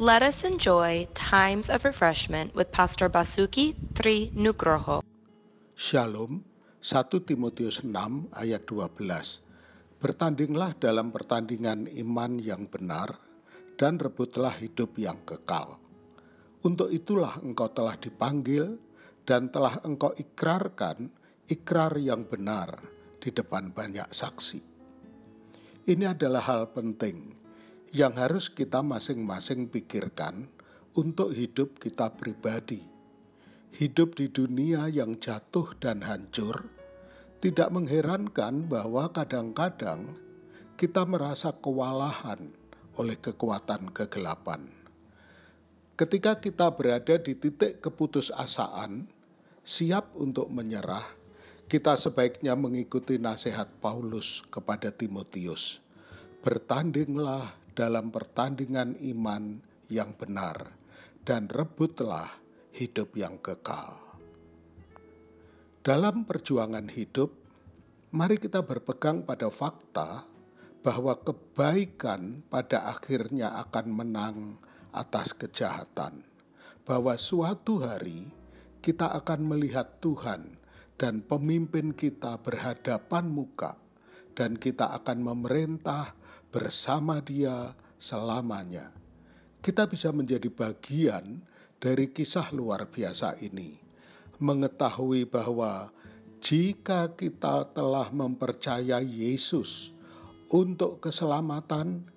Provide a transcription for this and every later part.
Let us enjoy times of refreshment with Pastor Basuki Tri Nugroho. Shalom, 1 Timotius 6 ayat 12. Bertandinglah dalam pertandingan iman yang benar dan rebutlah hidup yang kekal. Untuk itulah engkau telah dipanggil dan telah engkau ikrarkan ikrar yang benar di depan banyak saksi. Ini adalah hal penting yang harus kita masing-masing pikirkan untuk hidup kita pribadi. Hidup di dunia yang jatuh dan hancur, tidak mengherankan bahwa kadang-kadang kita merasa kewalahan oleh kekuatan kegelapan. Ketika kita berada di titik keputusasaan, siap untuk menyerah, kita sebaiknya mengikuti nasihat Paulus kepada Timotius. Bertandinglah dalam pertandingan iman yang benar dan rebutlah hidup yang kekal. Dalam perjuangan hidup, mari kita berpegang pada fakta bahwa kebaikan pada akhirnya akan menang atas kejahatan. Bahwa suatu hari kita akan melihat Tuhan dan pemimpin kita berhadapan muka dan kita akan memerintah bersama Dia selamanya. Kita bisa menjadi bagian dari kisah luar biasa ini, mengetahui bahwa jika kita telah mempercayai Yesus untuk keselamatan,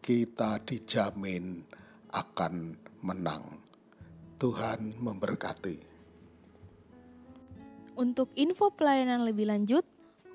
kita dijamin akan menang. Tuhan memberkati. Untuk info pelayanan lebih lanjut,